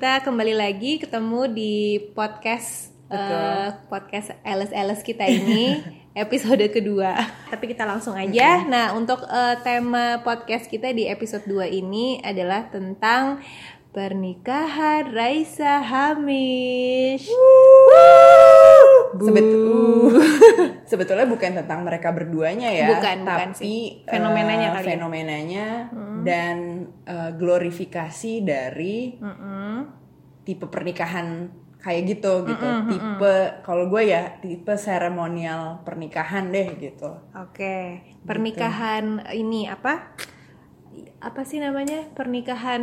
Kita kembali lagi ketemu di podcast eh, podcast Alice Alice kita ini episode kedua. Tapi kita langsung aja. Nah, untuk eh, tema podcast kita di episode 2 ini adalah tentang pernikahan Raisa Hamish. Sebetul sebetulnya bukan tentang mereka berduanya ya, Bukan, bukan tapi sih. Fenomenanya kali ya. fenomenanya dan eh, glorifikasi dari tipe pernikahan kayak gitu gitu. tipe kalau gue ya tipe seremonial pernikahan deh gitu. Oke, pernikahan ini apa? Apa sih namanya? Pernikahan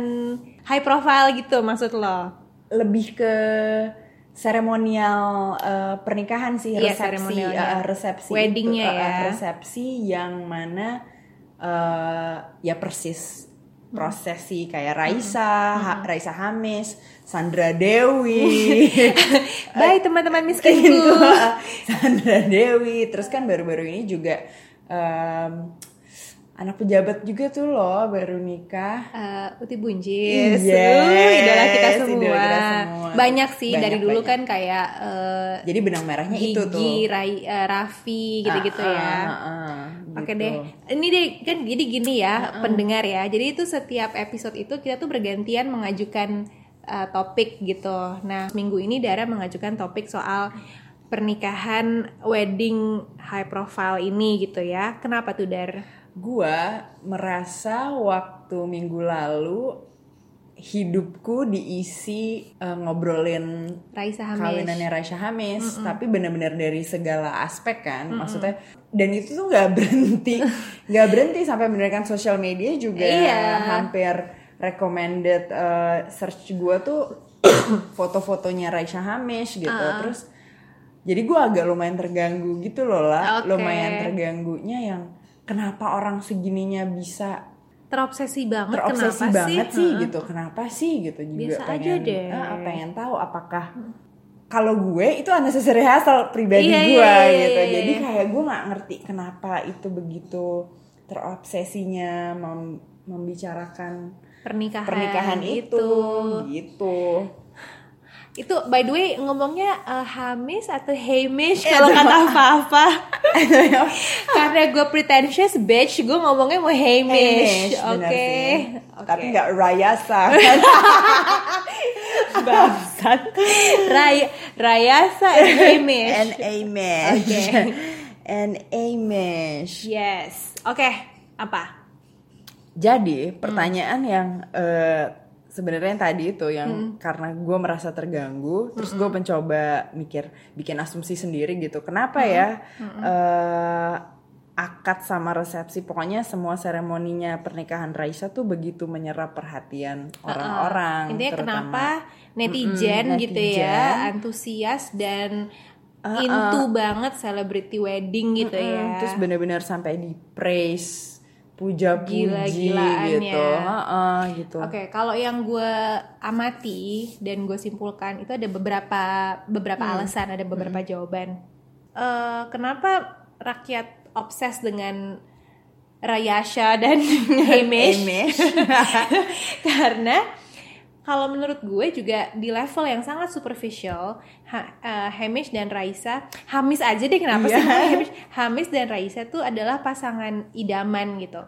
high profile gitu maksud lo? Lebih ke seremonial eh, pernikahan sih Iya, resepsi seremonialnya. eh, resepsi Weddingnya itu, eh, ya. resepsi yang mana eh, ya persis prosesi kayak Raisa, Ha- Raisa Hamis, Sandra Dewi, Bye teman-teman Gitu. miskinku. Sandra Dewi, terus kan baru-baru ini juga em, anak pejabat juga tuh loh baru nikah. Eh, Uti Bunjis, Yes, Uh, idola kita semua. idola kita semua. Banyak sih Banyak, dari dulu banyak. kan kayak eh, Jadi benang merahnya itu tuh. Gigi, Rai, eh, Raffi gitu-gitu Ah, ya. ah, ah, ah, Oke gitu. deh, ini deh kan jadi gini ya pendengar ya. Jadi itu setiap episode itu kita tuh bergantian mengajukan uh, topik gitu. Nah minggu ini Dara mengajukan topik soal pernikahan wedding high profile ini gitu ya. Kenapa tuh Dar? Gua merasa waktu minggu lalu hidupku diisi eh, ngobrolin Raisa Hamish. kawinannya Raisya Hamis, tapi benar-benar dari segala aspek kan, maksudnya. Dan itu tuh nggak berhenti, nggak berhenti sampai bener kan sosial media juga. Iya. hampir recommended eh, search gua tuh foto-fotonya Raisya Hamis gitu, terus jadi gua agak lumayan terganggu gitu loh lah, Oke. lumayan terganggunya yang kenapa orang segininya bisa Terobsesi banget terobsesi kenapa banget sih? sih Heeh. gitu kenapa sih gitu juga Biasa aja pengen deh. ah, pengen tahu apakah kalau gue itu unnecessary hassle pribadi Iya, gue iya, iya, gitu iya, jadi iya. kayak gue nggak ngerti kenapa itu begitu terobsesinya mem- membicarakan Pernikahan, pernikahan itu gitu Itu by the way ngomongnya uh, Hamis atau Hamish kalau kata apa-apa. Karena gue pretentious bitch, gue ngomongnya mau Hamish. Hamish, Oke. sih. Oke. tapi nggak Rayasa bangsat. Ray Rayasa and Hamish. and Amish Oke. and Amish Yes. Oke, apa? Jadi Hmm. pertanyaan yang eh, sebenarnya yang tadi itu yang Hmm. karena gue merasa terganggu, terus gue mencoba mikir bikin asumsi sendiri gitu. Kenapa Hmm. ya eh, akad sama resepsi, pokoknya semua seremoninya pernikahan Raisa tuh begitu menyerap perhatian orang-orang. Intinya terutama- kenapa netizen, gitu netizen. ya, antusias dan into banget celebrity wedding gitu ya. Terus benar-benar sampai di praise, puja-puji Gila-gilaan gitu, ya. Heeh, gitu. Oke, kalau yang gue amati dan gue simpulkan itu ada beberapa beberapa Hmm. alasan, ada beberapa jawaban. Eh, kenapa rakyat obses dengan Rayasha dan Hamish? Amish. Karena kalau menurut gue juga di level yang sangat superficial, ha, eh, Hamish dan Raisa, Hamis aja deh kenapa sih Iya. namanya Hamish? Hamis dan Raisa tuh adalah pasangan idaman gitu.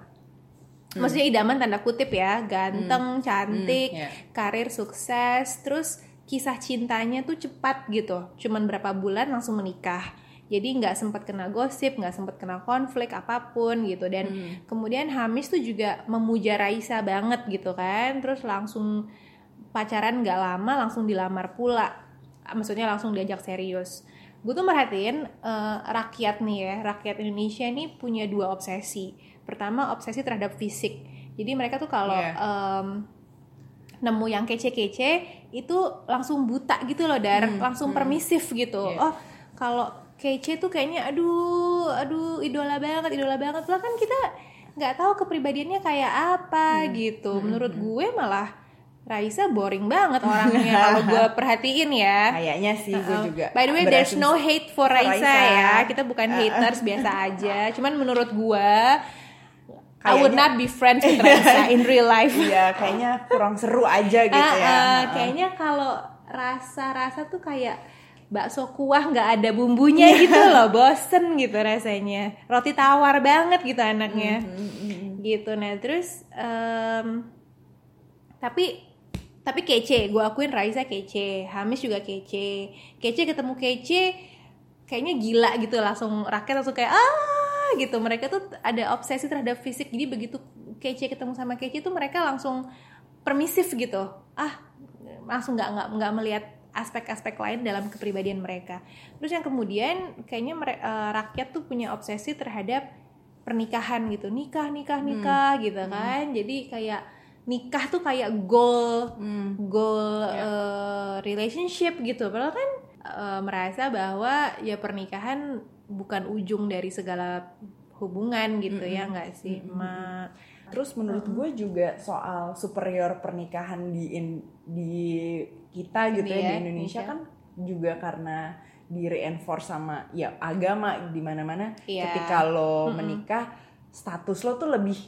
Maksudnya idaman tanda kutip ya, ganteng, cantik, iya. karir sukses, terus kisah cintanya tuh cepat gitu, cuman berapa bulan langsung menikah. Jadi nggak sempat kena gosip, nggak sempat kena konflik apa pun gitu. Dan kemudian Hamis tuh juga memuja Raisa banget gitu kan, terus langsung pacaran nggak lama langsung dilamar pula. Maksudnya langsung diajak serius. Gue tuh merhatiin eh, rakyat nih ya, rakyat Indonesia ini punya dua obsesi. Pertama obsesi terhadap fisik. Jadi mereka tuh kalau Iya. em, nemu yang kece-kece itu langsung buta gitu loh dar langsung permisif gitu Iya. oh kalau kece tuh kayaknya aduh aduh idola banget idola banget lah kan kita nggak tahu kepribadiannya kayak apa gitu menurut gue malah Raisa boring banget orangnya kalau gue perhatiin ya. Kayaknya sih gue Uh, juga. By the way, there's no hate for Raisa, Raisa. ya. Kita bukan haters biasa aja. Cuman menurut gue, I would not be friends with Raisa in real life. Iya, kayaknya kurang seru aja gitu Ah, ya. Heeh. kayaknya kalau rasa-rasa tuh kayak bakso kuah nggak ada bumbunya gitu loh, bosen gitu rasanya. Roti tawar banget gitu anaknya. Hmm, Gitu. Nah terus, em, tapi tapi kece. Gue akuin Raisa kece, Hamis juga kece. Kece ketemu kece, kayaknya gila gitu langsung rakyat langsung kayak ah gitu. Mereka tuh ada obsesi terhadap fisik. Jadi begitu kece ketemu sama kece tuh mereka langsung permisif gitu. Ah langsung nggak nggak nggak melihat aspek-aspek lain dalam kepribadian mereka. Terus yang kemudian kayaknya mere- eh, rakyat tuh punya obsesi terhadap pernikahan gitu, nikah nikah nikah gitu kan. Jadi kayak nikah tuh kayak goal goal eh, relationship gitu. Padahal kan eh, merasa bahwa ya pernikahan bukan ujung dari segala hubungan gitu ya nggak sih, Ma? Terus menurut gue juga soal superior pernikahan di in- di kita gitu Ini ya, ya, di Indonesia Indonesia. kan juga karena di reinforce sama ya agama di mana-mana Iya. ketika lo menikah status lo tuh lebih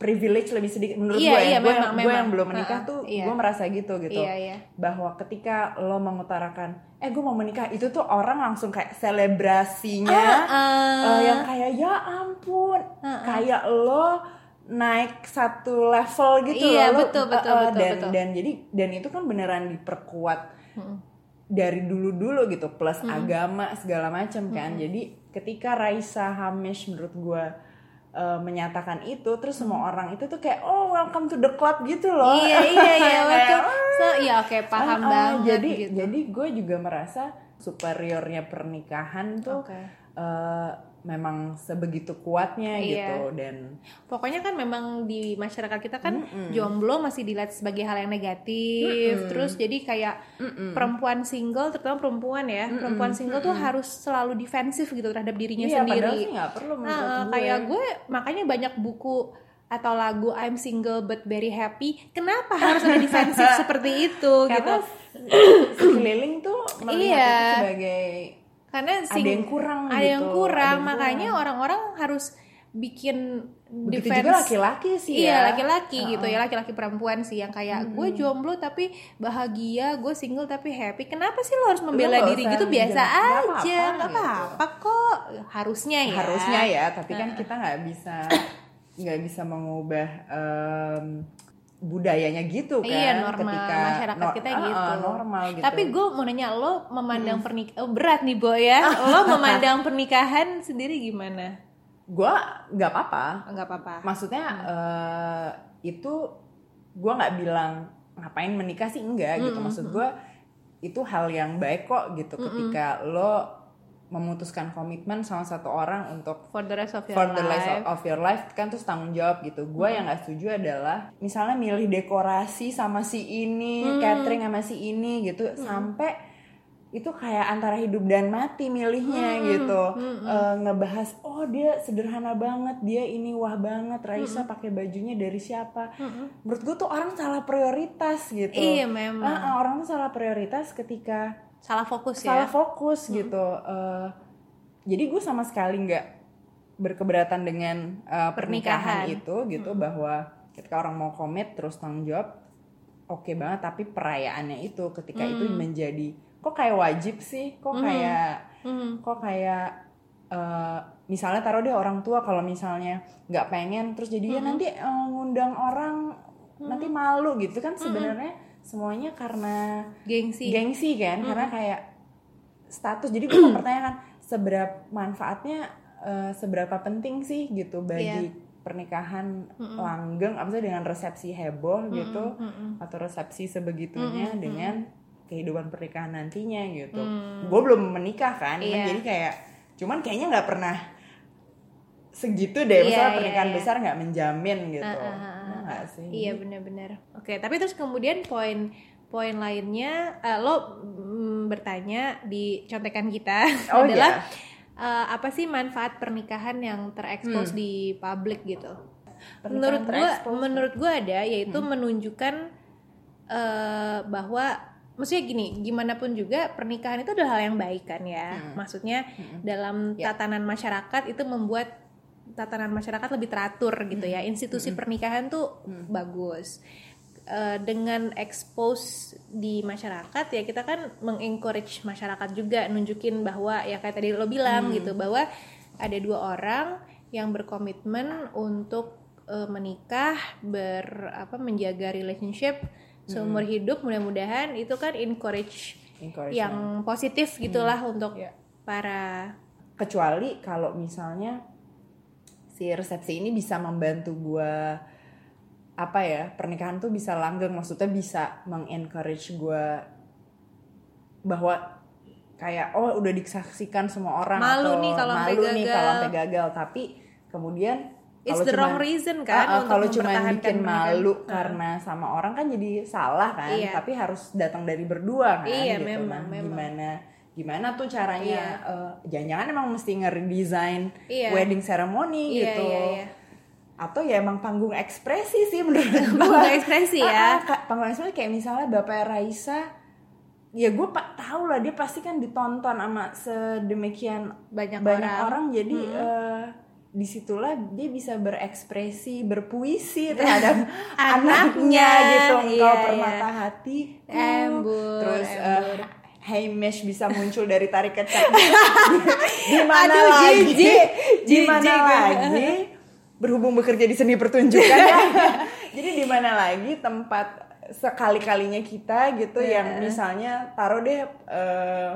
privilege lebih sedikit. Menurut Iya, gue ya iya, gue memang, yang, gue yang memang. belum menikah Ha-ha, tuh iya. gue merasa gitu gitu. Iya, iya. bahwa ketika lo mengutarakan eh gue mau menikah itu tuh orang langsung kayak selebrasinya Ah, eh, yang kayak ya ampun kayak lo naik satu level gitu Iya, loh. lo, betul, eh, betul, betul, dan betul. dan jadi dan itu kan beneran diperkuat dari dulu dulu gitu plus agama segala macam kan. Jadi ketika Raisa Hamish menurut gue eh, menyatakan itu terus semua orang itu tuh kayak oh welcome to the club gitu loh Iya iya iya betul. "Ah, So ya oke paham ah, ah." banget jadi gitu. jadi gue juga merasa superiornya pernikahan tuh Oke. eh, memang sebegitu kuatnya Iya. gitu dan Pokoknya kan memang di masyarakat kita kan jomblo masih dilihat sebagai hal yang negatif. Terus jadi kayak perempuan single, terutama perempuan ya, perempuan single tuh harus selalu defensif gitu terhadap dirinya iya sendiri. sih nggak perlu Nah, gue kayak gue makanya banyak buku atau lagu I'm single but very happy. Kenapa harus ada defensif seperti itu gitu? karena sekeliling tuh melihat Iya. itu sebagai karena Ada yang kurang ada gitu, yang kurang. ada yang makanya orang-orang harus bikin begitu defense. juga laki-laki sih iya ya. laki-laki gitu ya laki-laki perempuan sih yang kayak gue jomblo tapi bahagia gue single tapi happy. Kenapa sih lo harus membela nggak diri gitu? Biasa "Nggak aja. apa-apa," nggak gitu. apa-apa kok. Harusnya ya. Harusnya ya tapi kan kita nggak bisa nggak bisa mengubah em, budayanya gitu kan Iya normal. ketika masyarakat no- kita gitu. normal gitu. Tapi gue mau nanya lo memandang pernikahan oh, berat nih boy ya. lo memandang pernikahan sendiri gimana? gue nggak apa-apa. Enggak apa-apa. maksudnya eh, itu gue nggak bilang ngapain menikah sih enggak gitu. Maksud gue itu hal yang baik kok gitu. Ketika lo memutuskan komitmen sama satu orang untuk For the rest of your for the life. rest of, of your life kan terus tanggung jawab gitu. Gue yang nggak setuju adalah misalnya milih dekorasi sama si ini catering sama si ini gitu. Sampai itu kayak antara hidup dan mati milihnya gitu. Eh, ngebahas oh dia sederhana banget dia ini wah banget Raisa pakai bajunya dari siapa? Menurut gue tuh orang salah prioritas gitu. Iya, memang. Ah, ah, orang tuh salah prioritas ketika Salah fokus salah ya. fokus gitu. Eh, jadi gue sama sekali nggak berkeberatan dengan eh, pernikahan. Pernikahan. itu gitu bahwa ketika orang mau komit terus tanggung jawab oke banget. Tapi perayaannya itu ketika itu menjadi kok kayak wajib sih? Kok kayak kok kayak eh, misalnya taruh deh orang tua kalau misalnya nggak pengen terus jadi ya nanti eh, ngundang orang nanti malu gitu kan sebenarnya semuanya karena Gengsi. gengsi kan karena kayak status. Jadi gue mempertanyakan seberapa manfaatnya eh, seberapa penting sih gitu bagi Iya. pernikahan langgeng? Apa sih dengan resepsi heboh gitu? atau resepsi sebegitunya dengan kehidupan pernikahan nantinya gitu. Gue belum menikah kan Iya. jadi kayak cuman kayaknya nggak pernah segitu deh. Iya, misalnya iya, pernikahan iya. besar nggak menjamin gitu. Ah, Ya nggak sih Iya benar-benar. Oke, tapi terus kemudian poin poin lainnya eh, lo mm, bertanya di contekan kita Oh, adalah iya. eh, apa sih manfaat pernikahan yang terekspos di publik gitu? Pernikahan menurut gua terekspos. menurut gua ada yaitu menunjukkan eh, bahwa maksudnya gini, gimana pun juga pernikahan itu adalah hal yang baik kan ya. Maksudnya dalam Ya. tatanan masyarakat itu membuat tatanan masyarakat lebih teratur gitu ya. Institusi pernikahan tuh bagus. Eh, dengan expose di masyarakat ya kita kan mengencourage masyarakat juga nunjukin bahwa ya kayak tadi lo bilang gitu bahwa ada dua orang yang berkomitmen untuk eh, menikah ber apa menjaga relationship seumur hidup. Mudah-mudahan itu kan encourage yang positif gitulah untuk Iya. para kecuali kalau misalnya si resepsi ini bisa membantu gua apa ya pernikahan tuh bisa langgeng maksudnya bisa mengencourage gua bahwa kayak oh udah disaksikan semua orang Malu atau nih kalau sampai malu nih kalau sampai gagal tapi kemudian It's the cuman- wrong reason kan ah, untuk kalau cuma bikin malu karena sama orang kan jadi salah kan Iya. tapi harus datang dari berdua kan Iya, gitu. memang, Nah, memang. gimana gimana tuh caranya Iya. eh, jangan-jangan emang mesti ngeredesign Iya. wedding ceremony Iya, gitu iya, iya. atau ya emang panggung ekspresi sih menurut gue Panggung ekspresi ya. Ah, ah, panggung ekspresi kayak misalnya bapak Raisa ya gue pak tahu lah dia pasti kan ditonton sama sedemikian Banyak banyak orang. orang, jadi eh, di situlah dia bisa berekspresi berpuisi terhadap Anaknya, anaknya gitu iya, engkau iya. permata hatiku Embur, terus embur. eh, Hamish bisa muncul dari tarik kecak di mana lagi di mana lagi berhubung bekerja di seni pertunjukan ya. jadi di mana lagi tempat sekali-kalinya kita gitu Iya. yang misalnya taruh deh eh,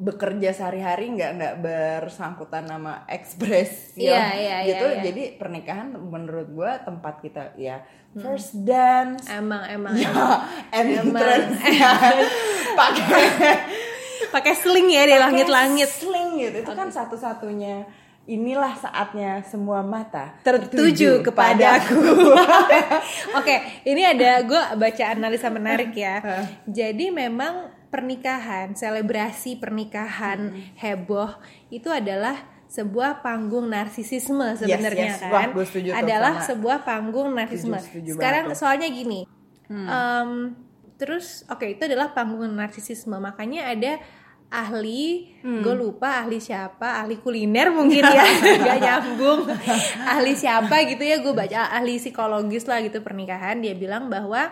bekerja sehari-hari nggak nggak bersangkutan nama ekspresi Iya, iya, gitu iya, iya. jadi pernikahan menurut gua tempat kita ya first dance. Emang emang. Ya emang. entrance pakai pakai sling ya di langit-langit. sling gitu. Itu kan satu-satunya inilah saatnya semua mata tertuju kepadaku. Oke, ini ada gue baca analisa menarik ya. Jadi memang pernikahan, selebrasi pernikahan heboh itu adalah sebuah panggung narsisisme sebenarnya yes. kan. Wah, setuju adalah sama. sebuah panggung narsisisme. Setuju, setuju Sekarang banget soalnya gini. em, terus oke itu adalah panggung narsisisme. Makanya ada ahli, Hmm. gue lupa ahli siapa, ahli kuliner mungkin ya, nggak nyambung. ahli siapa gitu ya, gue baca ahli psikologis lah gitu pernikahan, dia bilang bahwa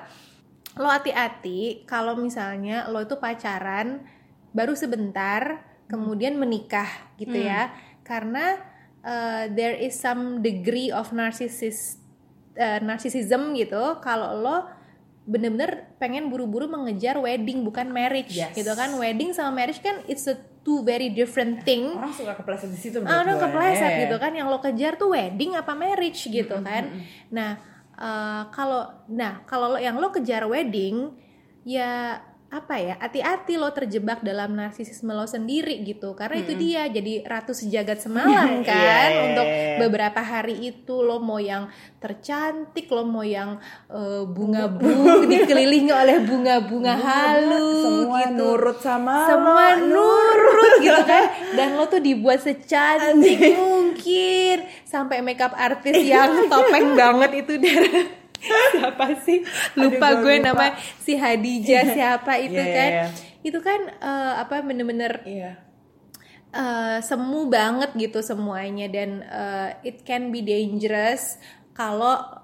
lo hati-hati kalau misalnya lo itu pacaran baru sebentar, kemudian menikah gitu ya, karena uh, there is some degree of narcissist uh, narcissism gitu, kalau lo bener-bener pengen buru-buru mengejar wedding bukan marriage Yes. gitu kan. Wedding sama marriage kan it's a two very different thing. Orang suka kepleset di situ ah, menurut gua. kepleset gitu kan. Yang lo kejar tuh wedding apa marriage gitu kan. nah eh, kalau nah kalau lo- yang lo kejar wedding ya apa ya hati-hati lo terjebak dalam narsisisme lo sendiri gitu. Karena itu dia jadi ratu sejagat semalam kan. Iya, iya, untuk iya. beberapa hari itu lo mau yang tercantik lo mau yang eh, bunga-bunga dikelilingi oleh bunga-bunga halus semua gitu. nurut sama semua lo, nurut gitu kan. Dan lo tuh dibuat secantik mungkin. Sampai makeup artis yang topeng banget itu dari siapa sih lupa Aduh, gue lupa. nama si Hadijah siapa itu iya, kan iya. itu kan eh, apa bener-bener iya eh, semu banget gitu semuanya dan eh, it can be dangerous kalau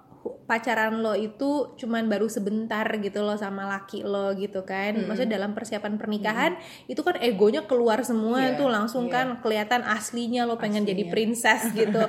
pacaran lo itu cuman baru sebentar gitu loh sama laki lo gitu kan. Maksudnya dalam persiapan pernikahan itu kan egonya keluar semua Iya, tuh langsung iya. kan kelihatan aslinya lo pengen jadi Aslinya. princess gitu.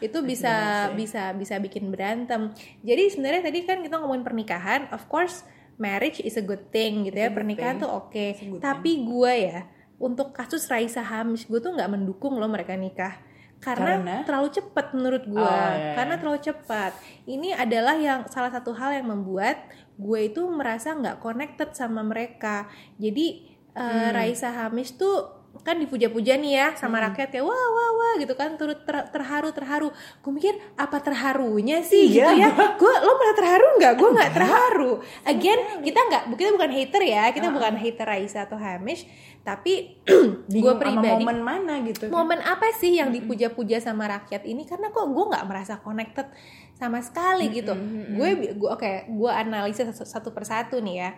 Itu bisa bisa bisa bikin berantem. Jadi sebenarnya tadi kan kita ngomongin pernikahan of course marriage is a good thing gitu ya. It's a good pernikahan thing. tuh oke. Good tapi gue ya untuk kasus Raisa Hamish gue tuh nggak mendukung loh mereka nikah karena, Karena? terlalu cepat menurut gue Oh, iya, iya. karena terlalu cepat. Ini adalah yang salah satu hal yang membuat gue itu merasa nggak connected sama mereka. Jadi eh, Hmm. Raisa Hamish tuh kan dipuja-puja nih ya sama rakyat kayak wah wah wah gitu kan. Turut ter- terharu terharu. Gue mikir apa terharunya sih? Iya, gitu ya. Gue lo malah terharu nggak? Gue nggak terharu. Again kita nggak kita bukan hater ya. Kita bukan hater Raisa atau Hamish tapi gue pribadi momen mana gitu kan. momen apa sih yang dipuja-puja sama rakyat ini? Karena kok gue nggak merasa connected sama sekali gitu. gue gue oke gue analisis satu, satu persatu nih ya.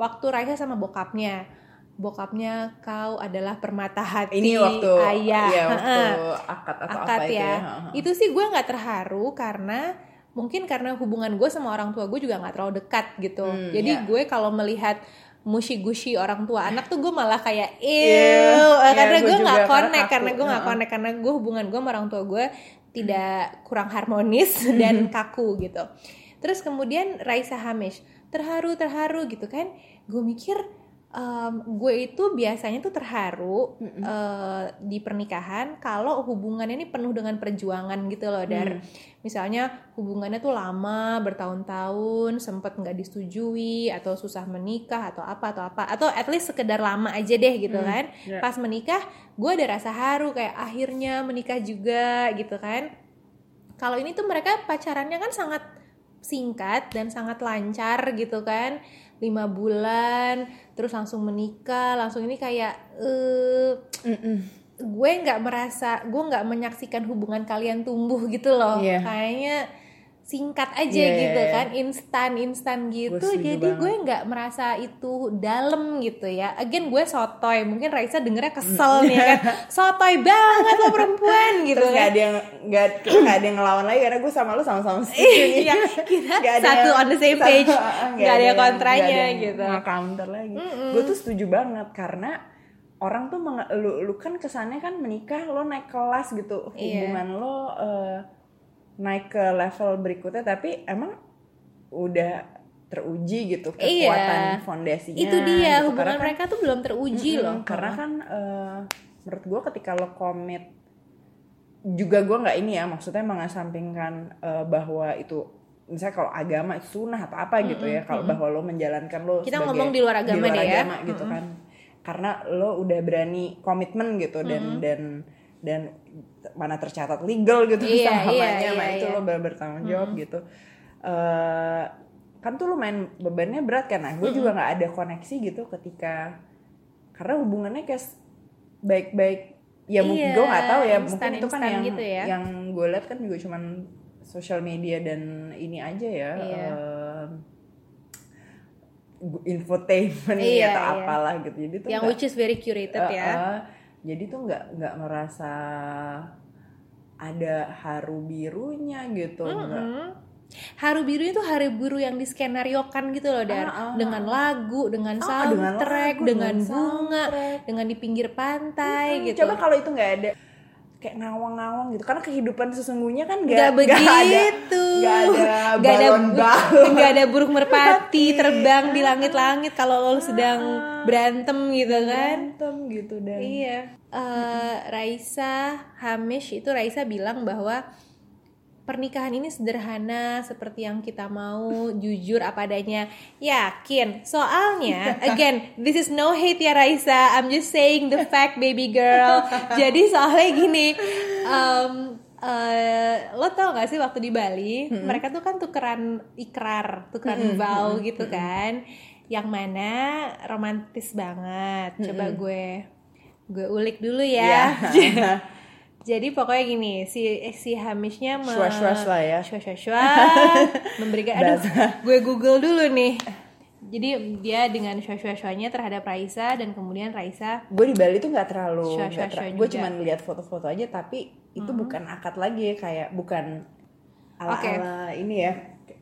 Waktu Raisa sama bokapnya. Bokapnya kau adalah permata hati ini waktu ayah. ya waktu akad atau akad apa itu ya. ya. Itu sih gue nggak terharu karena mungkin karena hubungan gue sama orang tua gue juga nggak terlalu dekat gitu. Hmm, jadi ya. gue kalau melihat mushi-gushi orang tua. Anak tuh gue malah kayak Iya, ew iya, karena gue gue juga, nggak karena connect karena gue nggak connect karena gue hubungan gue sama orang tua gue tidak kurang harmonis dan kaku gitu. Terus kemudian Raisa Hamish terharu terharu gitu kan. Gue mikir em, gue itu biasanya tuh terharu eh, di pernikahan kalau hubungannya ini penuh dengan perjuangan gitu loh dar. Misalnya hubungannya tuh lama bertahun-tahun sempet nggak disetujui atau susah menikah atau apa atau apa atau at least sekedar lama aja deh gitu kan. ya. pas menikah gue ada rasa haru kayak akhirnya menikah juga gitu kan. Kalau ini tuh mereka pacarannya kan sangat singkat dan sangat lancar gitu kan lima bulan terus langsung menikah langsung ini kayak eh Mm-mm. gue nggak merasa gue nggak menyaksikan hubungan kalian tumbuh gitu loh Iya. kayaknya singkat aja Iya, gitu iya, iya. kan instan instan gitu setuju jadi banget. gue nggak merasa itu dalam gitu ya again gue sotoy mungkin Raisa dengernya kesel nih kan sotoy banget lo perempuan gitu Terus nggak kan ada yang nggak kita nggak ada yang ngelawan lagi karena gue sama lo sama-sama nih. Iya, kita ada satu yang- on the same satu- page. uh, Nggak ada yang kontranya nggak ada yang gitu. nge-counter lagi. Gue tuh setuju banget karena orang tuh lu, lu kan kesannya kan menikah lo naik kelas gitu Iya. hubungan lo eh, naik ke level berikutnya tapi emang udah teruji gitu Iya. kekuatan fondasinya itu dia gitu. hubungan Karena kan- mereka tuh belum teruji Mm-mm, loh karena kan eh, menurut gue ketika lo komit juga gue nggak ini ya maksudnya mengesampingkan eh, bahwa itu misalnya kalau agama sunnah atau apa gitu ya kalau bahwa lo menjalankan lo Kita sebagai- ngomong di luar agama deh ya. agama gitu kan karena lo udah berani komitmen gitu dan dan dan mana tercatat legal gitu Iya, samanya iya, nah iya, itu iya. lo ber- bertanggung jawab gitu eh kan tuh lumayan bebannya berat kan nah gue juga nggak ada koneksi gitu ketika karena hubungannya kayak baik-baik ya mungkin Iya, gue nggak tahu ya mungkin itu kan yang gitu ya. yang gue lihat kan juga cuman sosial media dan ini aja ya Iya. gu- infotainment Iya, atau iya. apalah gitu jadi tuh yang nggak- which is very curated Uh, ya uh, jadi tuh nggak nggak merasa ada haru birunya gitu nggak Hmm. Haru biru itu hari biru yang diskenariokan gitu loh Dar Ah, ah, dengan lagu, dengan Ah, dengan soundtrack, lagu, dengan, dengan bunga, soundtrack. dengan di pinggir pantai Hmm, gitu. coba kalau itu nggak ada kayak ngawang-ngawang gitu karena kehidupan sesungguhnya kan Gak nggak begitu. ada nggak ada Nggak ada balon-balon nggak ada burung merpati terbang di langit-langit kalau lo sedang berantem gitu kan. berantem gitu dan Iya. Eh, Raisa Hamish itu Raisa bilang bahwa pernikahan ini sederhana seperti yang kita mau, jujur apa adanya. Yakin. Soalnya, again, this is no hate ya Raisa. I'm just saying the fact, baby girl. Jadi soalnya gini, em, eh, lo tau gak sih waktu di Bali, mereka tuh kan tukeran ikrar, tukeran vow gitu kan. Yang mana romantis banget. Coba gue gue ulik dulu ya. Iya. Jadi pokoknya gini, si si Hamishnya me- Shwas-shwas lah ya. Shwas-shwas-shwas, memberikan aduh, gue Google dulu nih. Jadi dia dengan shwas-shwas-shwasnya terhadap Raisa dan kemudian Raisa gue di Bali tuh nggak terlalu gue cuma lihat foto-foto aja tapi itu bukan akad lagi kayak bukan ala Oke. ala ini ya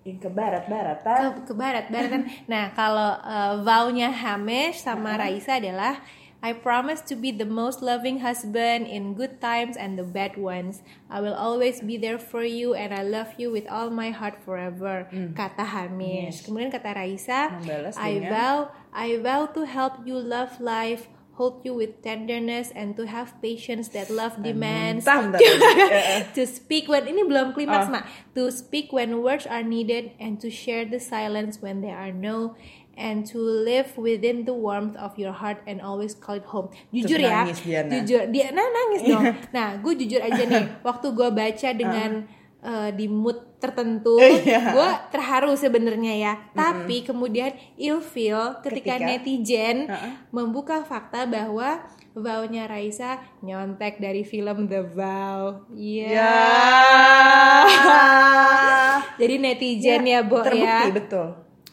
yang ke barat ke, baratan ke barat baratan. nah kalau uh, vow-nya Hamish sama Raisa adalah I promise to be the most loving husband in good times and the bad ones. I will always be there for you and I love you with all my heart forever. Kata Hamish. Kemudian kata Raisa, Membalas I dengan- vow I vow to help you love life, hold you with tenderness and to have patience that love demands. Bentar. Eh, eh. to speak when ini belum klimaks Oh. mak to speak when words are needed and to share the silence when there are no and to live within the warmth of your heart and always call it home. Jujur Terus ya, nangis Diana. jujur dia nah nangis dong. nah, gue jujur aja nih, waktu gue baca dengan eh, di mood tertentu, Iya. gue terharu sebenarnya ya. Tapi kemudian ilfeel ketika, Ketika? netizen Uh-uh. membuka fakta bahwa Vow-nya Raisa nyontek dari film The Vow. Iya. Ya. Jadi netizen ya, Bo terbukti ya. betul.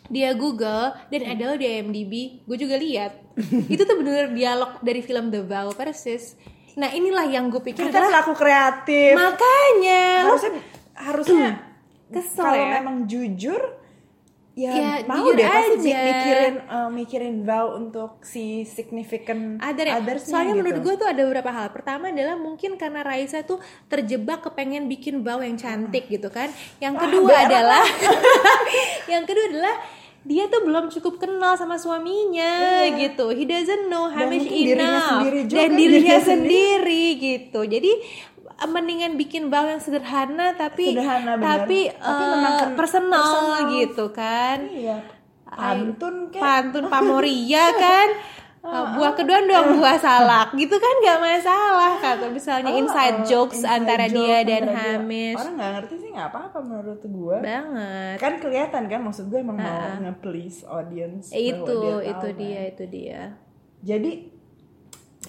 Dia Google dan ada loh di IMDb, gue juga lihat. itu tuh bener dialog dari film The Vow persis. Nah inilah yang gue pikir Kita adalah pelaku kreatif. makanya lo harusnya harusnya Kesel kalau ya. memang jujur ya, Ya, mau deh pasti aja. mikirin eh, mikirin vow untuk si significant ada ya. othersnya Soalnya gitu. menurut gue tuh ada beberapa hal. Pertama adalah mungkin karena Raisa tuh terjebak kepengen bikin bau yang cantik gitu kan. Yang kedua berak. adalah yang kedua adalah dia tuh belum cukup kenal sama suaminya gitu. He doesn't know Dan Hamish mungkin dirinya enough sendiri juga, dan dirinya dirinya sendiri gitu. Jadi mendingan bikin bau yang sederhana tapi Sederhana, benar. tapi, Tapi eh, menangkan personal, personal. gitu kan. iya pantun kayak pantun pamoria kan Uh, buah kedua dong buah salak gitu kan nggak masalah kata misalnya inside jokes inside antara joke dia dan antara dia. Hamish orang nggak ngerti sih nggak apa-apa menurut gue banget kan kelihatan kan maksud gue emang mau nge-please audience bahwa itu dia tahu itu kan. dia itu dia jadi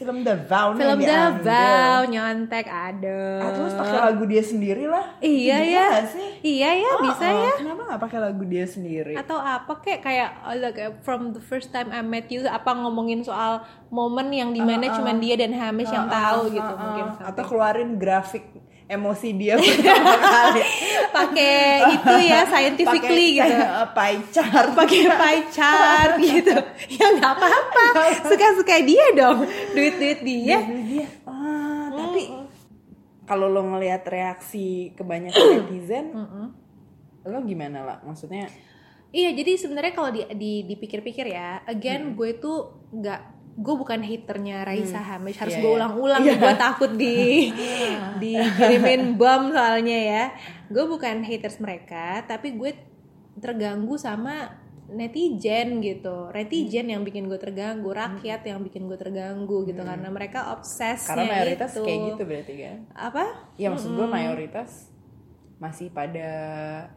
film The Vow film The diambil. Vow nyontek ada Atau terus pakai lagu dia sendiri lah. Iya Bisa ya sih? Iya ya Oh, bisa oh, ya. kenapa nggak pakai lagu dia sendiri? Atau apa kayak kayak oh, like, uh, from the first time I met you apa ngomongin soal momen yang di mana cuman dia dan Hamish yang tahu gitu Uh, uh, mungkin atau keluarin grafik emosi dia pertama kali. Pakai itu ya scientifically Pakai gitu. kayak, uh, pie chart. Pakai pie chart gitu. Ya nggak apa-apa. Suka-suka dia dong. Duit-duit dia. Jadi dia. Ah, tapi kalau lo ngelihat reaksi kebanyakan netizen lo gimana lah maksudnya iya jadi sebenarnya kalau di, di dipikir-pikir ya again gue tuh nggak gue bukan haternya Raisa Hamish harus Iya, gue iya. ulang-ulang nih, gue takut di dikirimin bom soalnya ya. Gue bukan haters mereka tapi gue terganggu sama netizen gitu. Netizen yang bikin gue terganggu rakyat yang bikin gue terganggu gitu karena mereka obses karena mayoritas kayak gitu berarti kan? Apa? Ya maksud gue mayoritas masih pada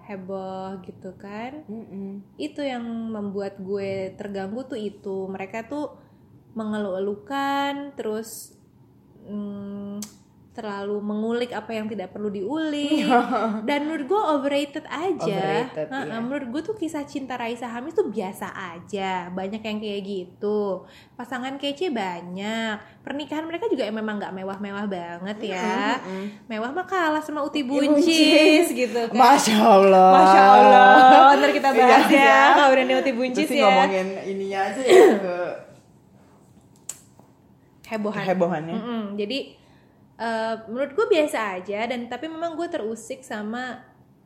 heboh gitu kan. Mm-mm. itu yang membuat gue terganggu tuh itu. Mereka tuh mengeluh-elukan terus mm, terlalu mengulik apa yang tidak perlu diulik. Dan menurut gue overrated aja. Overrated, Nah, iya. menurut gue tuh kisah cinta Raisa Hamis tuh biasa aja. Banyak yang kayak gitu. Pasangan kece banyak. Pernikahan mereka juga memang nggak mewah-mewah banget ya. Mewah mah kalah sama Uti Buncis gitu kan. Masya allah. Masya Allah, ntar kita bahas Iya, ya. Iya. kalau udah Uti Buncis Terus ya. ngomongin ininya aja ya ke Hebohan. Hebohannya. Mm-mm, Jadi eh, menurut gue biasa aja dan tapi memang gue terusik sama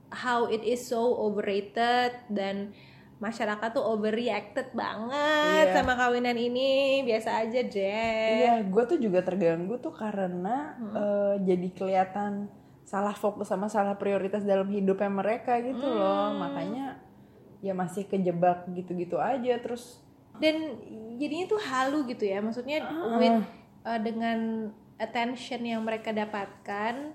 how it is so overrated dan masyarakat tuh overreacted banget Iya. sama kawinan ini. Biasa aja deh. Iya, gue tuh juga terganggu tuh karena eh, jadi kelihatan salah fokus sama salah prioritas dalam hidupnya mereka gitu loh. Makanya ya masih kejebak gitu-gitu aja. Terus Dan jadinya tuh halu gitu ya, maksudnya Ah. with eh, dengan attention yang mereka dapatkan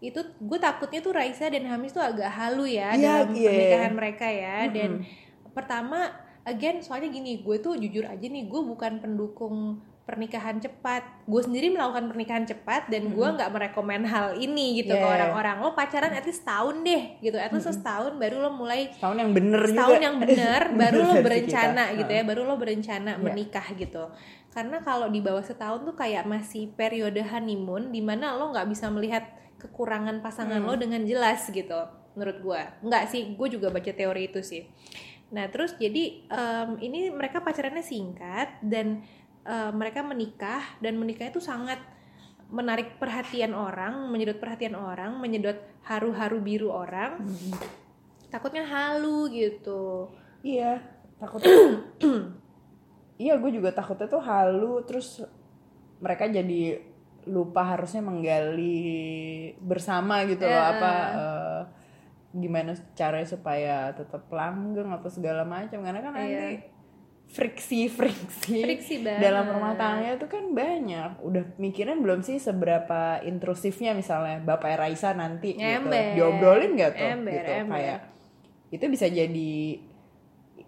itu gue takutnya tuh Raisa dan Hamis tuh agak halu ya Iya, dalam iya. pernikahan mereka ya dan pertama again soalnya gini gue tuh jujur aja nih gue bukan pendukung pernikahan cepat gue sendiri melakukan pernikahan cepat dan gue nggak merekomen hal ini gitu ke Yeah. orang-orang lo pacaran at least setahun deh gitu at least setahun baru lo mulai tahun yang bener setahun juga. yang benar baru lo berencana kita. gitu ya baru lo berencana Iya. menikah gitu karena kalau di bawah setahun tuh kayak masih periode honeymoon di mana lo nggak bisa melihat kekurangan pasangan Hmm. lo dengan jelas gitu menurut gue nggak sih gue juga baca teori itu sih nah terus jadi em, ini mereka pacarannya singkat dan em, mereka menikah dan menikahnya tuh sangat menarik perhatian orang menyedot perhatian orang menyedot haru-haru biru orang takutnya halu gitu Iya, takutnya. iya, gue juga takutnya tuh halu terus mereka jadi lupa harusnya menggali bersama gitu loh Ya. apa eh, gimana caranya supaya tetap langgeng atau segala macam karena kan nanti friksi friksi. Friksi banget. dalam rumah tangga itu kan banyak. Udah mikirin belum sih seberapa intrusifnya misalnya bapak Raisa nanti Ember. gitu diobrolin nggak tuh? Ember, gitu ember. kayak itu bisa jadi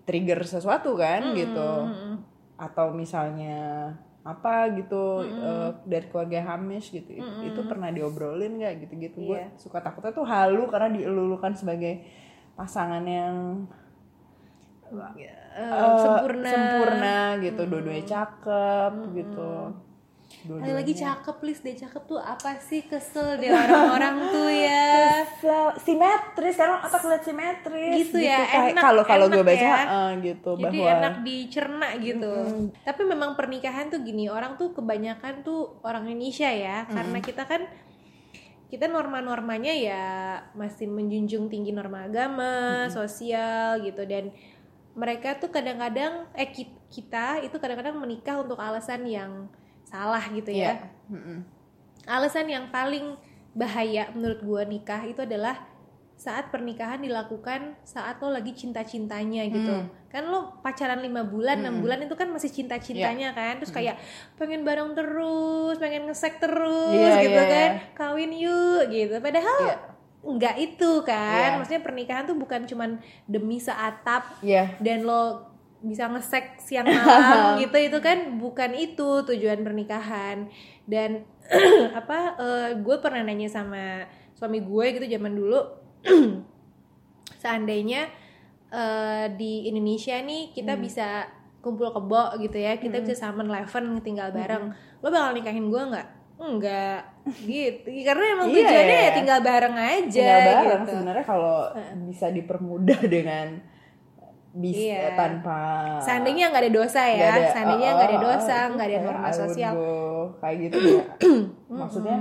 trigger sesuatu kan gitu. atau misalnya apa gitu eh, dari keluarga Hamish gitu. Itu pernah diobrolin nggak gitu-gitu? Gue Iya. suka takutnya tuh halu karena dielulukan sebagai pasangan yang Eh, sempurna. sempurna gitu. Dua-duanya cakep gitu. Kali lagi cakep please deh. Cakep tuh apa sih? Kesel deh orang-orang tuh ya. Sel- simetris. Sekarang otak lihat simetris? Gitu ya, kayak- enak- kalau kalau gue baca ya. eh, gitu jadi bahwa enak dicerna gitu. Tapi memang pernikahan tuh gini orang tuh kebanyakan tuh orang Indonesia ya. Karena kita kan kita norma-normanya ya masih menjunjung tinggi norma agama sosial gitu. Dan mereka tuh kadang-kadang eh ki- kita itu kadang-kadang menikah untuk alasan yang salah gitu ya. Iya. Mm-mm. alasan yang paling bahaya menurut gua nikah itu adalah saat pernikahan dilakukan saat lo lagi cinta-cintanya gitu. Kan lo pacaran lima bulan enam bulan itu kan masih cinta-cintanya kan. Terus kayak pengen bareng terus pengen ngesek terus Iya, gitu iya, kan. iya. kawin yuk gitu. Padahal Iya. Nggak itu kan Iya. maksudnya pernikahan tuh bukan cuman demi seatap Iya. dan lo bisa ngesek siang malam gitu itu kan bukan itu tujuan pernikahan. Dan apa gue pernah nanya sama suami gue gitu zaman dulu seandainya eh, di Indonesia nih kita bisa kumpul kebo gitu ya kita bisa summon eleven tinggal bareng lo bakal nikahin gue nggak enggak. Gitu. Karena emang Iya. tujuannya ya tinggal bareng aja tinggal bareng gitu. sebenarnya kalau bisa dipermudah dengan bisa Iya. tanpa seandainya nggak ada dosa ya. Ada- seandainya oh, nggak ada oh, dosa itu nggak ada kayak norma sosial. go kayak gitu ya. Maksudnya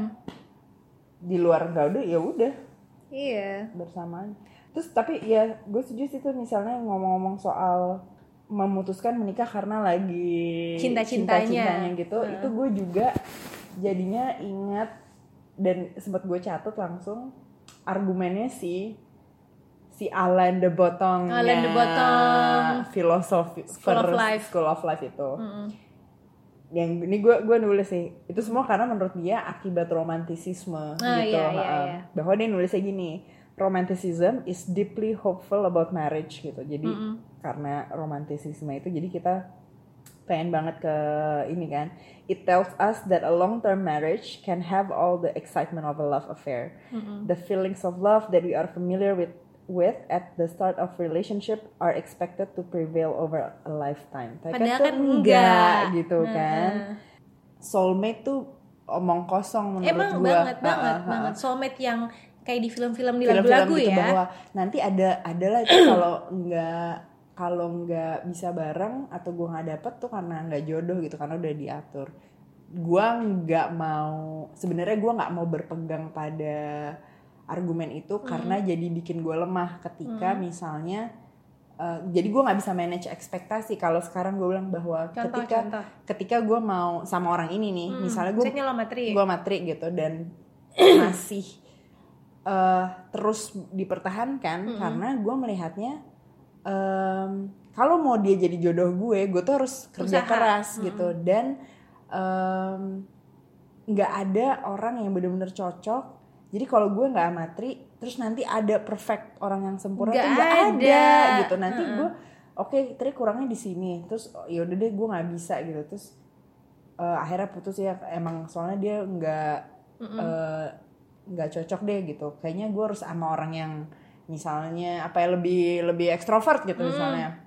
di luar nggak udah ya udah. Iya. Bersamaan terus tapi ya gue setuju sih tuh misalnya ngomong-ngomong soal memutuskan menikah karena lagi Cinta-cintanya. cinta-cintanya gitu itu gue juga jadinya ingat dan sempat gue catat langsung argumennya si si Alain de Botton Alain de Botton. filosofi School of Life. School of Life itu. Yang ini gue gue nulis sih. Itu semua karena menurut dia akibat romantisisme Ah, gitu. iya, iya, iya. bahwa dia nulisnya gini romanticism is deeply hopeful about marriage gitu. Jadi karena romantisisme itu jadi kita pengen banget ke ini kan. It tells us that a long term marriage can have all the excitement of a love affair. The feelings of love that we are familiar with with at the start of relationship are expected to prevail over a lifetime. Tapi Padahal tuh kan enggak. gitu kan. Soulmate tuh omong kosong menurut emang gua. banget banget ha. banget. Soulmate yang kayak di film-film di lagu-lagu gitu ya. bahwa nanti ada adalah itu kalau nggak kalau nggak bisa bareng atau gua nggak dapet tuh karena nggak jodoh gitu karena udah diatur. Gua nggak mau sebenarnya gua nggak mau berpegang pada argumen itu Hmm. karena jadi bikin gua lemah ketika misalnya eh, jadi gua nggak bisa manage ekspektasi. Kalau sekarang gue bilang bahwa Contoh, ketika contoh. ketika gue mau sama orang ini nih misalnya gue materi. gue matri gitu dan masih eh, terus dipertahankan karena gue melihatnya em, kalau mau dia jadi jodoh gue gue tuh harus kerja Usaha. keras gitu. Dan nggak ada orang yang benar-benar cocok. Jadi kalau gue nggak amatri terus nanti ada perfect orang yang sempurna Nggak tuh nggak ada. ada. gitu. Nanti gue oke trik kurangnya di sini. Terus oh, yaudah deh gue nggak bisa gitu. Terus eh, akhirnya putus ya. Emang soalnya dia nggak eh, nggak cocok deh gitu. Kayaknya gue harus sama orang yang misalnya apa ya lebih lebih ekstrovert gitu misalnya.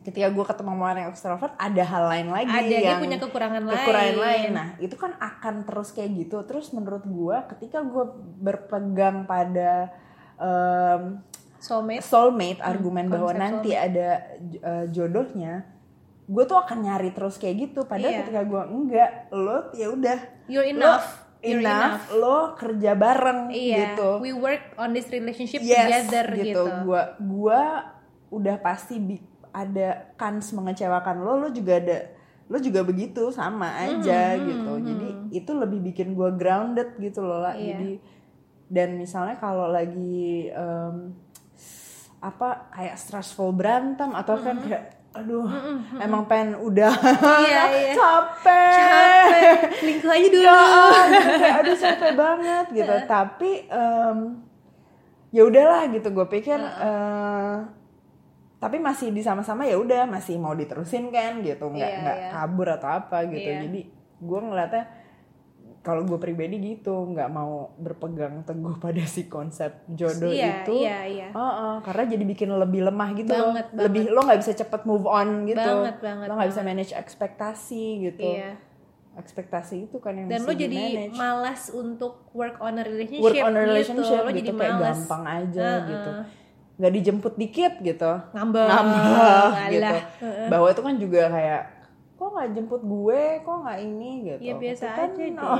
Ketika gue ketemu sama orang yang ekstrovert ada hal lain lagi Ada, dia yang punya kekurangan kekurangan lain. lain nah itu kan akan terus kayak gitu. Terus menurut gue ketika gue berpegang pada em, soulmate. soulmate argumen bahwa konsep nanti ada uh, jodohnya gue tuh akan nyari terus kayak gitu. Padahal Iya. ketika gue enggak lo ya udah you're lo enough enough, lo kerja bareng iya. gitu. We work on this relationship yes together gitu. gitu, gue gua udah pasti bi- ada kans mengecewakan lo lo juga ada lo juga begitu sama aja Hmm, gitu. jadi itu lebih bikin gue grounded gitu loh lah Iya. jadi dan misalnya kalau lagi em, apa kayak stressful berantem atau kan Hmm. kayak aduh emang pengen udah Iya, iya. capek. Capek. Selingkuh aja dulu. Ya kayak aduh capek banget gitu. Tapi em, ya udahlah gitu. Gue pikir eh, tapi masih di sama-sama ya udah masih mau diterusin kan gitu. Nggak Iya, nggak iya. kabur atau apa gitu. Iya. jadi gue ngeliatnya kalau gue pribadi gitu nggak mau berpegang teguh pada si konsep jodoh Iya, itu. iya, iya. Heeh, karena jadi bikin lebih lemah gitu Banget, loh lebih lo nggak bisa cepet move on gitu. Banget, banget, lo nggak bisa manage ekspektasi gitu. Iya. ekspektasi itu kan yang dan lo jadi di-manage. malas untuk work on a relationship work on a relationship gitu. lo gitu, jadi kayak malas. gampang aja Heeh. gitu. Nggak dijemput dikit gitu. Ngambek. Ngambek gitu. Bahwa itu kan juga kayak nggak jemput gue kok nggak ini gitu. Ya, biasa kan, aja deh. oh,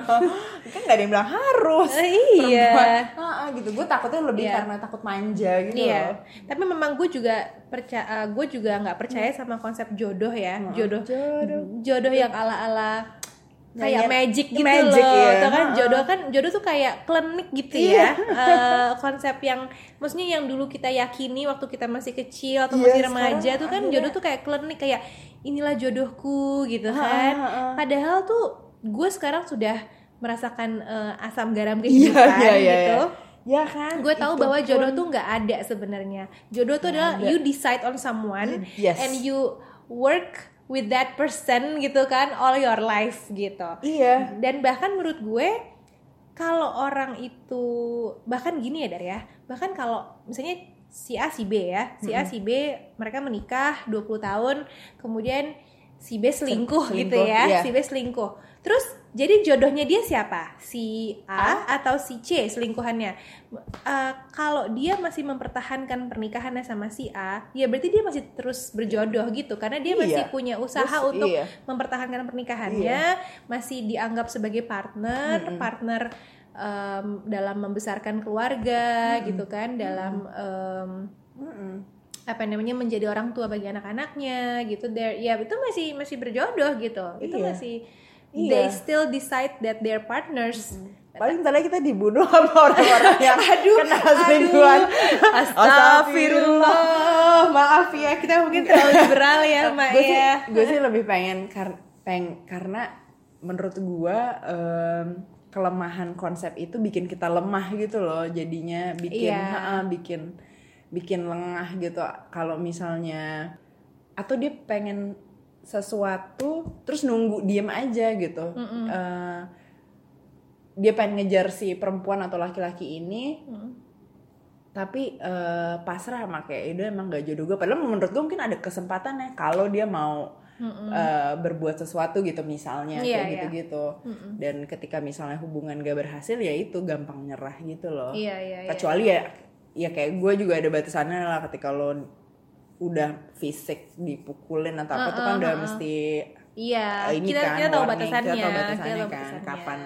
kan nggak ada yang bilang harus. Eh, iya. Perempuan, "Ah, ah," gitu. Gue takutnya lebih Iya. karena takut manja gitu Iya, loh. Tapi memang gue juga percaya, gue juga nggak percaya sama konsep jodoh ya, jodoh, jodoh. jodoh yang ala-ala kayak Nyanyi- magic gitu magic, loh, iya. Tau kan jodoh kan jodoh tuh kayak klinik gitu Iya. ya, Eh, konsep yang, maksudnya yang dulu kita yakini waktu kita masih kecil atau Iya, masih remaja tuh kan akhirnya- jodoh tuh kayak klinik kayak inilah jodohku gitu kan, ha-ha. padahal tuh gue sekarang sudah merasakan eh, asam garam Iya, kehidupan iya, iya, gitu iya. ya kan gue tahu bahwa pun. jodoh tuh nggak ada sebenarnya jodoh tuh adalah ada. you decide on someone Yes. and you work with that person gitu kan all your life gitu. Iya. Dan bahkan menurut gue kalau orang itu bahkan gini ya Dar ya. Bahkan kalau misalnya si A si B ya. Si A si B mereka menikah 20 tahun kemudian si B selingkuh, gitu Selingkuh, ya. Iya. si B selingkuh. Terus jadi jodohnya dia siapa? Si A atau si C selingkuhannya? Eh, kalau dia masih mempertahankan pernikahannya sama si A ya berarti dia masih terus berjodoh gitu. Karena dia masih Iya. punya usaha Terus, untuk iya. mempertahankan pernikahannya masih dianggap sebagai partner partner em, dalam membesarkan keluarga gitu kan dalam em, Mm-mm. apa namanya menjadi orang tua bagi anak-anaknya gitu. There ya itu masih masih berjodoh gitu. Itu Iya. masih Iya. they still decide that they're partners. Paling tadi kita dibunuh sama orang-orang yang kena selingkuhan. Astagfirullah. Maaf ya kita mungkin terlalu liberal ya mak gue sih ya. gue sih lebih pengen kar peng karena menurut gue em, kelemahan konsep itu bikin kita lemah gitu loh jadinya bikin Iya. ha-ha, bikin bikin lengah gitu. Kalau misalnya atau dia pengen sesuatu terus nunggu diem aja gitu. Eh, dia pengen ngejar si perempuan atau laki-laki ini tapi eh, pasrah sama kayak itu emang gak jodoh gue padahal menurut gue mungkin ada kesempatan ya kalau dia mau eh, berbuat sesuatu gitu misalnya Iya, kayak iya. gitu-gitu. Dan ketika misalnya hubungan gak berhasil ya itu gampang nyerah gitu loh. Iya iya iya. kecuali ya ya kayak gue juga ada batasannya lah ketika lo udah fisik dipukulin atau apa tuh kan udah mesti iya eh, ini kita kan kita tahu warning, batasannya kita tahu batasannya kita tahu kan batasannya. kapan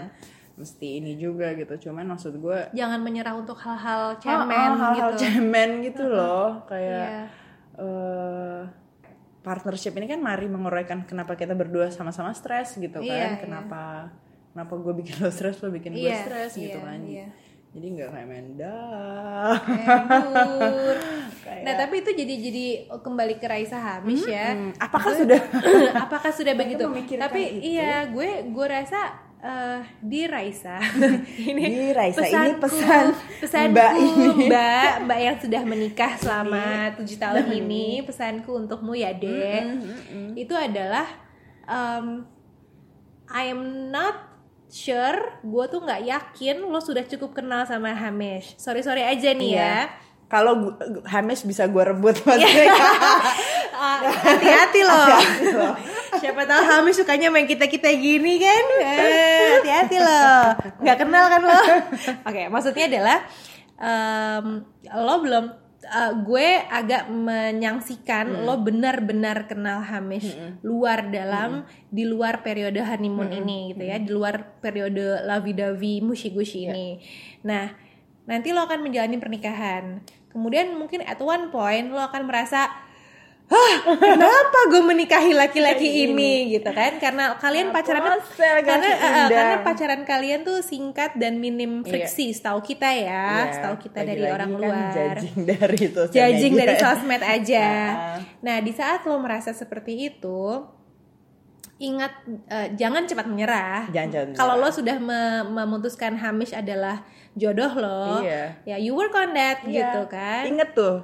mesti ini juga gitu cuman maksud gue jangan menyerah untuk hal-hal Oh, cemen oh, hal-hal gitu cemen gitu loh kayak Iya. eh, partnership ini kan mari menguraikan kenapa kita berdua sama-sama stres gitu kan Iya, iya. kenapa kenapa gue bikin lo stres lo bikin gue Iya, stres gitu iya, kan iya. Jadi nggak kayak Embur. Kayak- Nah tapi itu jadi jadi kembali ke Raisa Hamis ya. Hmm, apakah sudah Apakah sudah begitu? Tapi itu. iya gue gue rasa eh, di Raisa ini Di Raisa, ini pesanku- pesan pesanku Mbak ini. Mbak Mbak yang sudah menikah selama tujuh tahun ini pesanku untukmu ya deh itu adalah um, I'm not sure gue tuh nggak yakin lo sudah cukup kenal sama Hamish sorry sorry aja nih Iya. ya kalau gu- Hamis bisa gue rebut maksudnya Ah, hati-hati loh. Siapa tahu Hami sukanya main kita-kita gini kan? Eh, Hati-hati loh. Nggak kenal kan lo? Oke, maksudnya adalah em, lo belum eh, gue agak menyangsikan lo benar-benar kenal Hamish luar dalam di luar periode honeymoon ini gitu ya, di luar periode lavi-davi mushi-gushi ini. Nah, nanti lo akan menjalani pernikahan. Kemudian mungkin at one point lo akan merasa kenapa gue menikahi laki-laki ini gitu kan karena kalian pacaran karena undang. karena pacaran kalian tuh singkat dan minim friksi setahu kita ya Iya, setahu kita dari lagi-lagi orang kan luar judging dari sosial judging media. dari sosmed aja. Ah. Nah, di saat lo merasa seperti itu, ingat eh, jangan cepat menyerah. Jangan Kalau lo sudah me- memutuskan Hamish adalah jodoh lo, Iya. ya you work on that Iya. gitu kan. Ingat tuh.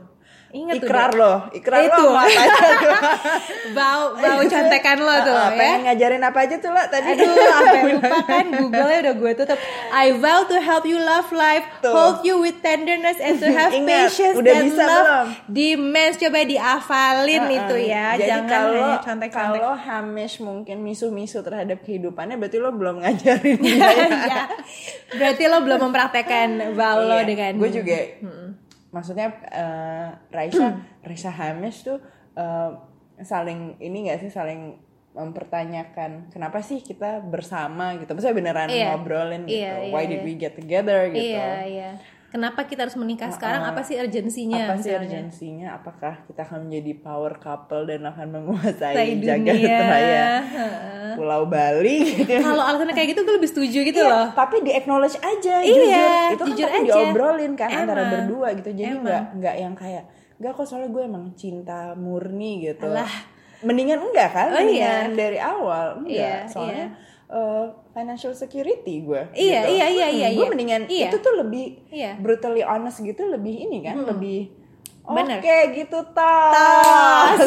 Ingat tuh, ikrar Dek. lo, ikrar Itu. lo apa aja tuh. bau bau contekan lo tuh Ah, ya. pengen ngajarin apa aja tuh lah tadi. Aduh, sampai lupa kan Google-nya udah gue tutup. I vow to help you love life, Tuh. hold you with tenderness and to have Ingat, patience udah and bisa love belum? demands. Coba dihafalin Heeh. itu ya. Jadi Jangan kalau hanya contek-contek. kalau Hamish mungkin misu-misu terhadap kehidupannya, berarti lo belum ngajarin dia. ya. Iya. Berarti lo belum mempraktekkan vow lo Iya, dengan gue juga maksudnya eh, Raisa Raisa Hamish tuh eh, saling ini gak sih saling mempertanyakan kenapa sih kita bersama gitu maksudnya beneran Iya. ngobrolin gitu Iya, iya, why did iya. we get together gitu Iya, iya. Kenapa kita harus menikah sekarang? Apa sih urgensinya? apa sih urgensinya apakah kita akan menjadi power couple dan akan menguasai jagat raya Pulau Bali gitu Kalau alasannya kayak gitu, gue lebih setuju gitu Iya, loh. tapi di acknowledge aja Iya, jujur itu kan jujur tapi aja. diobrolin kan antara Emang. berdua gitu jadi nggak nggak yang kayak nggak kok soalnya gue emang cinta murni gitu Alah. mendingan enggak kan Oh, mendingan iya. dari awal enggak Iya, soalnya eh, financial security gue Iya, gitu. iya, iya, Hmm, iya, gue iya. mendingan Iya. itu tuh lebih Iya. brutally honest gitu lebih ini kan lebih oke Bener. gitu tas.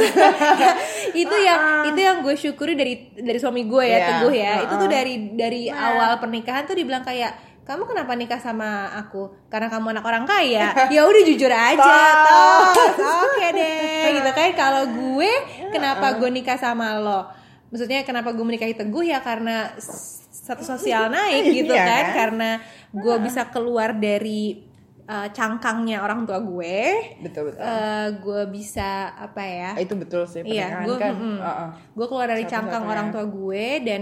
itu yang itu yang gue syukuri dari dari suami gue ya Iya, teguh ya. Itu tuh uh-uh. dari dari awal pernikahan tuh dibilang kayak kamu kenapa nikah sama aku? Karena kamu anak orang kaya. Ya udah jujur aja tos oke deh. Gitu kan. Kalau gue kenapa gue nikah sama lo maksudnya kenapa gue menikahi teguh ya karena satu sosial naik gitu Iya, kan kan? karena gue bisa keluar dari uh, cangkangnya orang tua gue betul betul eh gue bisa apa ya itu betul sih Iya, gue kan mm-mm. uh-uh. gue keluar dari Satu-satunya. cangkang orang tua gue dan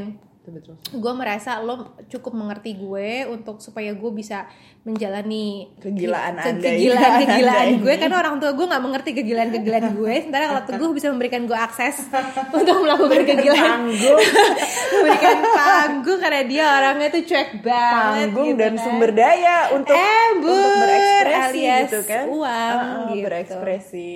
gue merasa lo cukup mengerti gue untuk supaya gue bisa menjalani Kegilaan ke- Anda kegilaan ini. kegilaan Anda gue ini. karena orang tua gue nggak mengerti kegilaan kegilaan gue sementara kalau teguh bisa memberikan gue akses untuk melakukan kegilaan memberikan panggung karena dia orangnya tuh cuek banget tanggung gitu dan kan. sumber daya untuk Embur, untuk berekspresi alias gitu kan uang, Uh-uh, gitu. berekspresi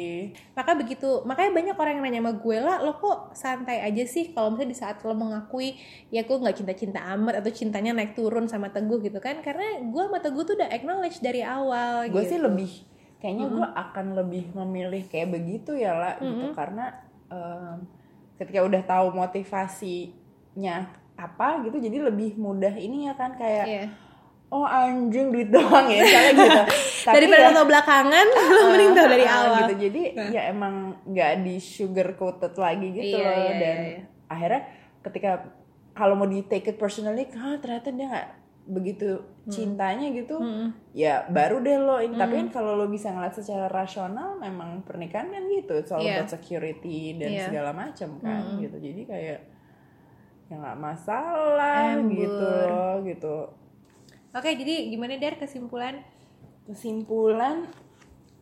maka begitu. Makanya banyak orang yang nanya sama gue lah lo kok santai aja sih? Kalau misalnya di saat lo mengakui ya gue nggak cinta-cinta amat atau cintanya naik turun sama teguh gitu kan. Karena gue sama teguh tuh udah acknowledge dari awal gue gitu. sih lebih kayaknya gue akan lebih memilih kayak begitu ya lah gitu. Karena em, ketika udah tahu motivasinya apa gitu jadi lebih mudah ini ya kan kayak Iya. Oh anjing duit doang ya. Misalnya gitu. Tapi daripada ya- belakangan lo mending tau dari Ah, awal. gitu. Jadi ya emang nggak di sugar coated lagi gitu Iya, loh. iya, dan iya, iya. akhirnya ketika kalau mau di take it personally ah ternyata dia nggak begitu Hmm. cintanya gitu ya baru deh lo. Ini tapi kan kalau lo bisa ngeliat secara rasional memang pernikahan kan gitu. Soal Iya. about security dan Iya. segala macam kan gitu. Jadi kayak ya nggak masalah Embur. gitu gitu oke jadi gimana dar kesimpulan? Kesimpulan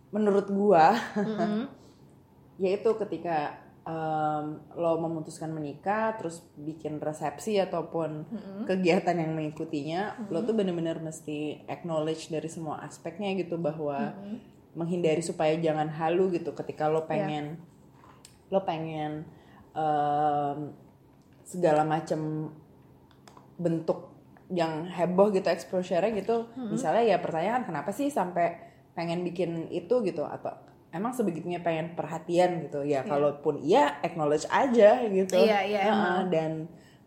menurut gua Mm-mm. yaitu ketika em, lo memutuskan menikah terus bikin resepsi ataupun kegiatan yang mengikutinya lo tuh bener-bener mesti acknowledge dari semua aspeknya gitu bahwa menghindari supaya jangan halu gitu ketika lo pengen lo pengen em, segala macam bentuk yang heboh gitu exposure-nya gitu misalnya ya pertanyaan kenapa sih sampai pengen bikin itu gitu? Atau emang sebegitunya pengen perhatian gitu? Ya kalaupun iya acknowledge aja gitu. Iya, iya, Heeh, dan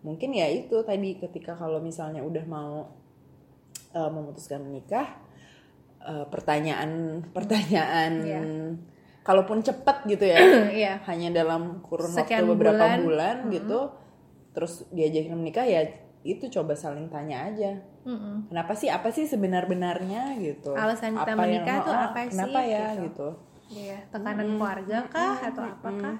mungkin ya itu tadi ketika kalau misalnya udah mau eh, memutuskan menikah eh, pertanyaan pertanyaan Iya. kalaupun cepet gitu ya Iya. hanya dalam kurun Sekian waktu beberapa bulan. bulan, gitu terus diajakin menikah ya itu coba saling tanya aja. Mm-mm. kenapa sih apa sih sebenar-benarnya gitu? Alasan kita Apa yang- menikah tuh oh, apa sih, kenapa ya gitu. gitu. Iya, tekanan keluarga kah atau apakah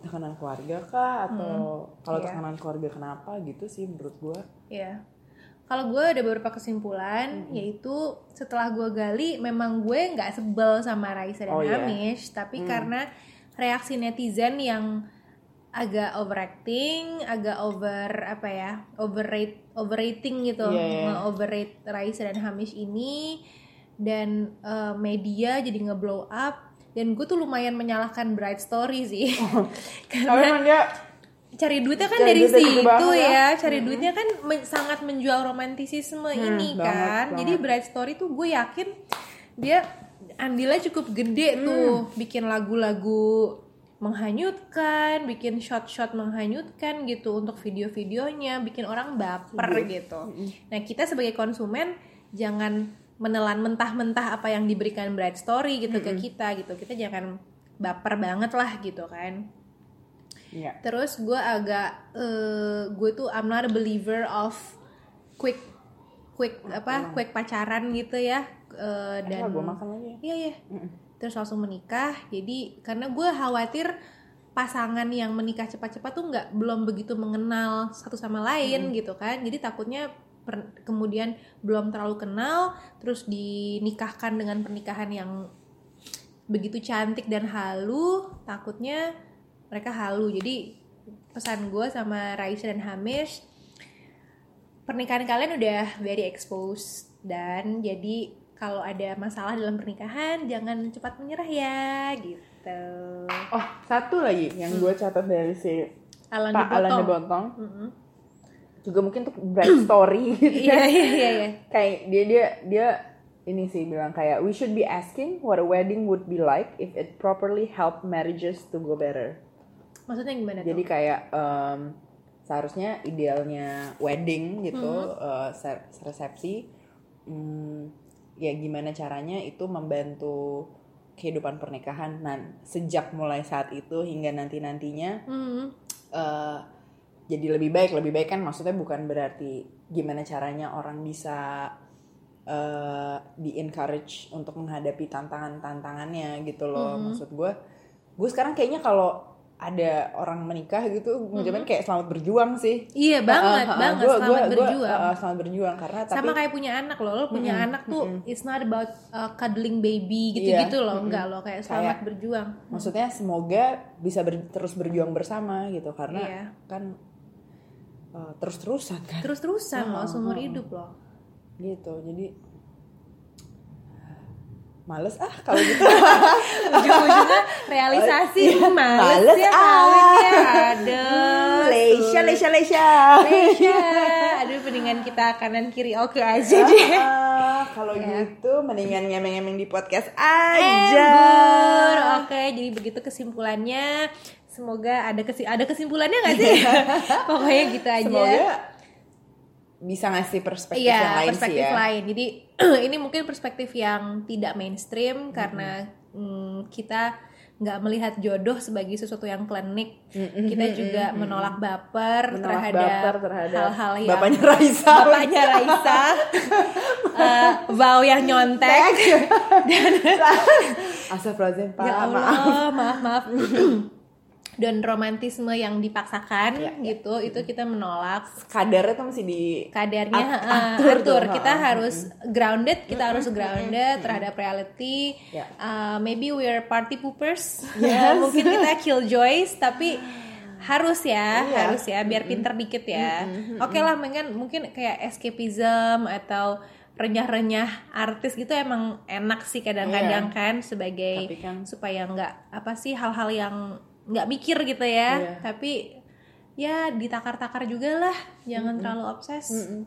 tekanan keluarga kah atau kalau Iya. tekanan keluarga kenapa gitu sih menurut gua? Iya. Kalau gue ada beberapa kesimpulan, yaitu setelah gue gali, memang gue nggak sebel sama Raisa dan Oh, iya. Hamish, tapi karena reaksi netizen yang agak overacting, agak over apa ya, overrate, overrating gitu, Iya, iya. nge-overrate Raisa dan Hamish ini, dan eh, media jadi ngeblow up, dan gue tuh lumayan menyalahkan Bright Story sih, Tapi emang dia cari duitnya kan Cari dari situ ya, ya. cari duitnya kan men- sangat menjual romantisisme ini banget, kan, jadi banget. Bright Story tuh gue yakin dia andilnya cukup gede tuh, bikin lagu-lagu menghanyutkan, bikin shot-shot menghanyutkan gitu untuk video-videonya, bikin orang baper gitu. Nah kita sebagai konsumen jangan menelan mentah-mentah apa yang diberikan Bright Story gitu ke kita gitu, kita jangan baper banget lah gitu kan. Iya. Terus gue agak eh, gue tuh I'm not a believer of quick quick apa quick pacaran gitu ya Eh, dan gue makan lagi. Iya iya. Terus langsung menikah. Jadi karena gue khawatir pasangan yang menikah cepat-cepat tuh nggak belum begitu mengenal satu sama lain gitu kan. Jadi takutnya per- kemudian belum terlalu kenal, terus dinikahkan dengan pernikahan yang begitu cantik dan halu. Takutnya mereka halu. Jadi pesan gue sama Raisa dan Hamish pernikahan kalian udah very exposed dan jadi kalau ada masalah dalam pernikahan jangan cepat menyerah ya gitu. Oh, satu lagi yang gue catat dari si Alan Pak Alan de Dibotong. Botong. Mm-mm. Juga mungkin untuk bright story gitu Iya ya. iya iya iya. Kayak dia dia dia ini sih bilang kayak we should be asking what a wedding would be like if it properly help marriages to go better. Maksudnya gimana Jadi tuh? kayak em, seharusnya idealnya wedding gitu, eh, se- resepsi, hmm, ya gimana caranya itu membantu kehidupan pernikahan. Nah, sejak mulai saat itu hingga nanti nantinya Hmm. eh, jadi lebih baik, lebih baik kan maksudnya bukan berarti gimana caranya orang bisa eh, di encourage untuk menghadapi tantangan-tantangannya gitu loh. Maksud gue, gue sekarang kayaknya kalau ada orang menikah gitu, ngucapin kayak selamat berjuang sih. Iya banget, Uh, uh, uh, banget gua- selamat gua- berjuang. uh, uh, selamat berjuang karena tapi Sama kayak punya anak loh, lo punya anak tuh it's not about uh, cuddling baby Iya, gitu-gitu loh, enggak loh kayak selamat Kayak- berjuang. maksudnya semoga bisa ber- terus berjuang bersama gitu karena Iya. kan uh, terus-terusan kan Terus-terusan loh Uh, seumur uh, uh. hidup loh. gitu jadi males ah kalau gitu Ujung-ujungnya realisasi Iya, males, males ya ah. kawin ya. Aduh. Leisha Leisha Leisha Leisha. Aduh mendingan kita kanan kiri oke aja deh. Ah, kalau gitu mendingan ngemeng-ngemeng di podcast aja Embur. Oke, jadi begitu kesimpulannya. Semoga ada kesi ada kesimpulannya nggak sih? Pokoknya gitu aja. semoga bisa ngasih perspektif Iya, yang lain perspektif sih ya lain. Jadi ini mungkin perspektif yang tidak mainstream karena mm, kita nggak melihat jodoh sebagai sesuatu yang klinik. Kita juga menolak baper Menolak terhadap, baper terhadap hal-hal yang bapaknya Raisa. bapaknya Raisa, Vow yang nyontek. Astagfirullahaladzim Pak ya maaf Allah, maaf maaf. Dan romantisme yang dipaksakan Ya, ya. gitu, itu kita menolak. kadarnya tuh mesti di kadarnya At- eh, atur atur, tuh, kita ha. harus grounded kita harus grounded terhadap reality Ya. Uh, maybe we are party poopers Yes. Uh, mungkin kita killjoys tapi harus ya Iya. harus ya biar pinter dikit ya oke lah mungkin mungkin kayak escapism atau renyah-renyah artis gitu emang enak sih kadang-kadang kan sebagai kan- supaya nggak apa sih hal-hal yang nggak mikir gitu ya yeah. tapi ya ditakar-takar juga lah jangan mm -hmm. terlalu obses mm -hmm.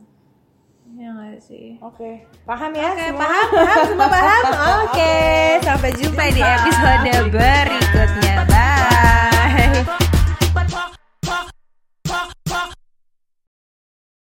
ya nggak sih oke okay. paham ya okay, semua paham paham semua paham oke okay. okay. sampai jumpa di episode berikutnya bye